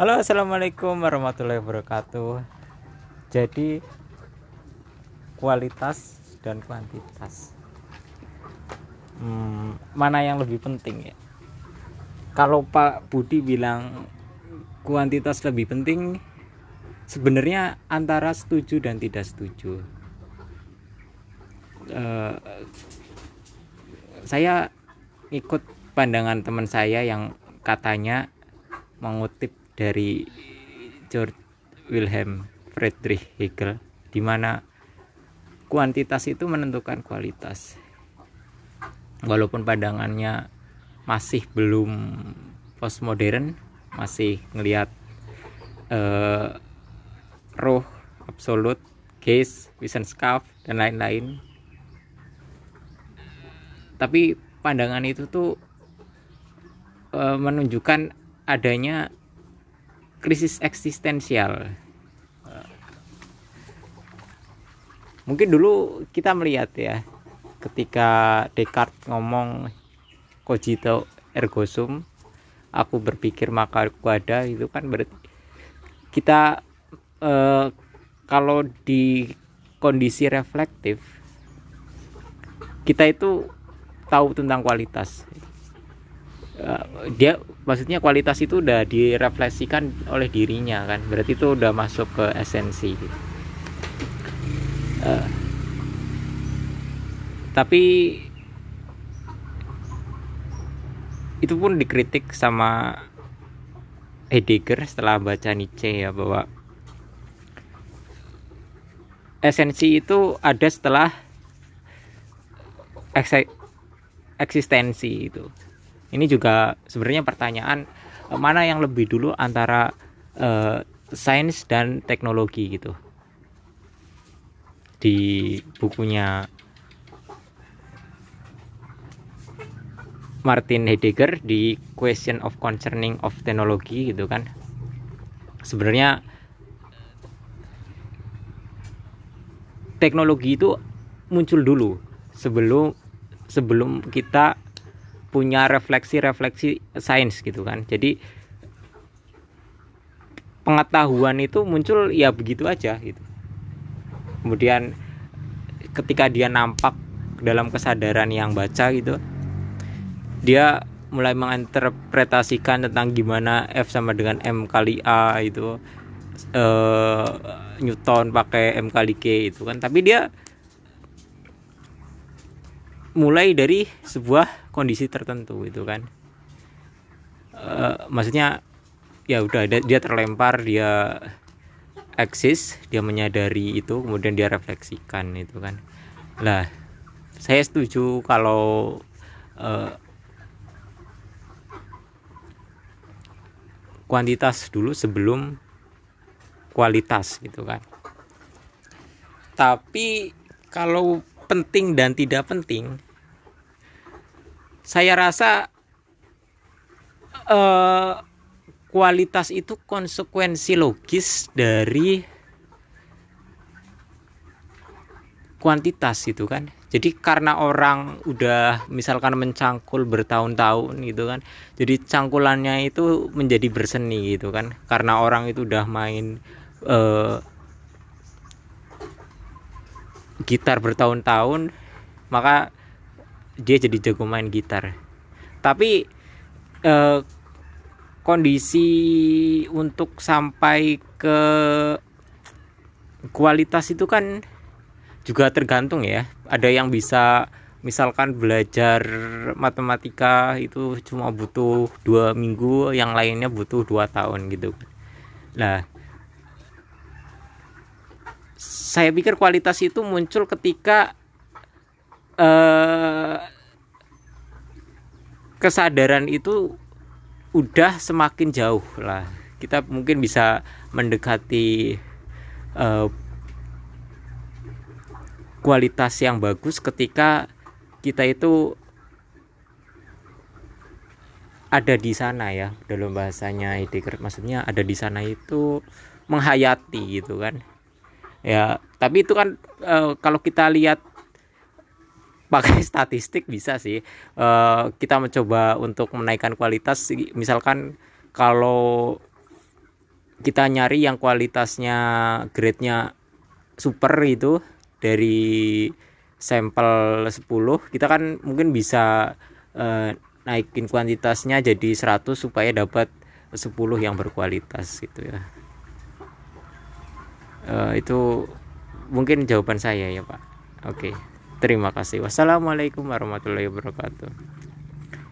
Halo assalamualaikum warahmatullahi wabarakatuh. Jadi kualitas dan kuantitas. Hmm, Mana yang lebih penting ya? Kalau Pak Budi bilang kuantitas lebih penting Sebenarnya antara setuju dan tidak setuju. Uh, Saya ikut pandangan teman saya yang katanya mengutip dari George Wilhelm Friedrich Hegel di mana kuantitas itu menentukan kualitas. Walaupun pandangannya masih belum postmodern, masih ngelihat uh, roh absolut, case, Wissenschaft dan lain-lain. Tapi pandangan itu tuh uh, menunjukkan adanya krisis eksistensial. Mungkin dulu kita melihat ya, ketika Descartes ngomong cogito ergo sum, aku berpikir maka aku ada itu kan berarti kita eh, kalau di kondisi reflektif kita itu tahu tentang kualitas dia maksudnya kualitas itu udah direfleksikan oleh dirinya kan. Berarti itu udah masuk ke esensi uh, tapi itu pun dikritik sama Heidegger setelah baca Nietzsche ya bahwa esensi itu ada setelah eksistensi itu ini juga sebenarnya pertanyaan eh, mana yang lebih dulu antara uh, sains dan teknologi gitu? Di bukunya Martin Heidegger di Question of Concerning of Technology gitu kan. Sebenarnya teknologi itu muncul dulu sebelum sebelum kita punya refleksi-refleksi sains gitu kan. Jadi pengetahuan itu muncul ya begitu aja gitu. Kemudian ketika dia nampak dalam kesadaran yang baca gitu dia mulai menginterpretasikan tentang gimana F sama dengan M kali A itu uh, Newton pakai M kali K itu kan. Tapi dia mulai dari sebuah kondisi tertentu itu kan. Uh, maksudnya ya udah dia terlempar dia eksis dia menyadari itu kemudian dia refleksikan itu kan. Lah saya setuju kalau uh, kuantitas dulu sebelum kualitas gitu kan. Tapi kalau penting dan tidak penting saya rasa uh, kualitas itu konsekuensi logis dari kuantitas itu kan. Jadi karena orang udah misalkan mencangkul bertahun-tahun gitu kan jadi cangkulannya itu menjadi berseni gitu kan. Karena orang itu udah main uh, gitar bertahun-tahun maka dia jadi jago main gitar. Tapi eh, kondisi untuk sampai ke kualitas itu kan juga tergantung ya. Ada yang bisa misalkan belajar matematika itu cuma butuh dua minggu yang lainnya butuh dua tahun gitu. Lah saya pikir kualitas itu muncul ketika eh, kesadaran itu udah semakin jauh lah. Kita mungkin bisa mendekati eh, kualitas yang bagus ketika kita itu ada di sana ya dalam bahasanya Heidegger maksudnya ada di sana itu menghayati gitu kan ya tapi itu kan e, kalau kita lihat pakai statistik bisa sih. E, kita mencoba untuk menaikkan kualitas. Misalkan kalau kita nyari yang kualitasnya grade-nya super itu dari sampel 10 kita kan mungkin bisa uh, naikin kuantitasnya jadi 100 supaya dapat 10 yang berkualitas gitu ya uh, itu mungkin jawaban saya ya Pak. Oke terima kasih. Wassalamualaikum warahmatullahi wabarakatuh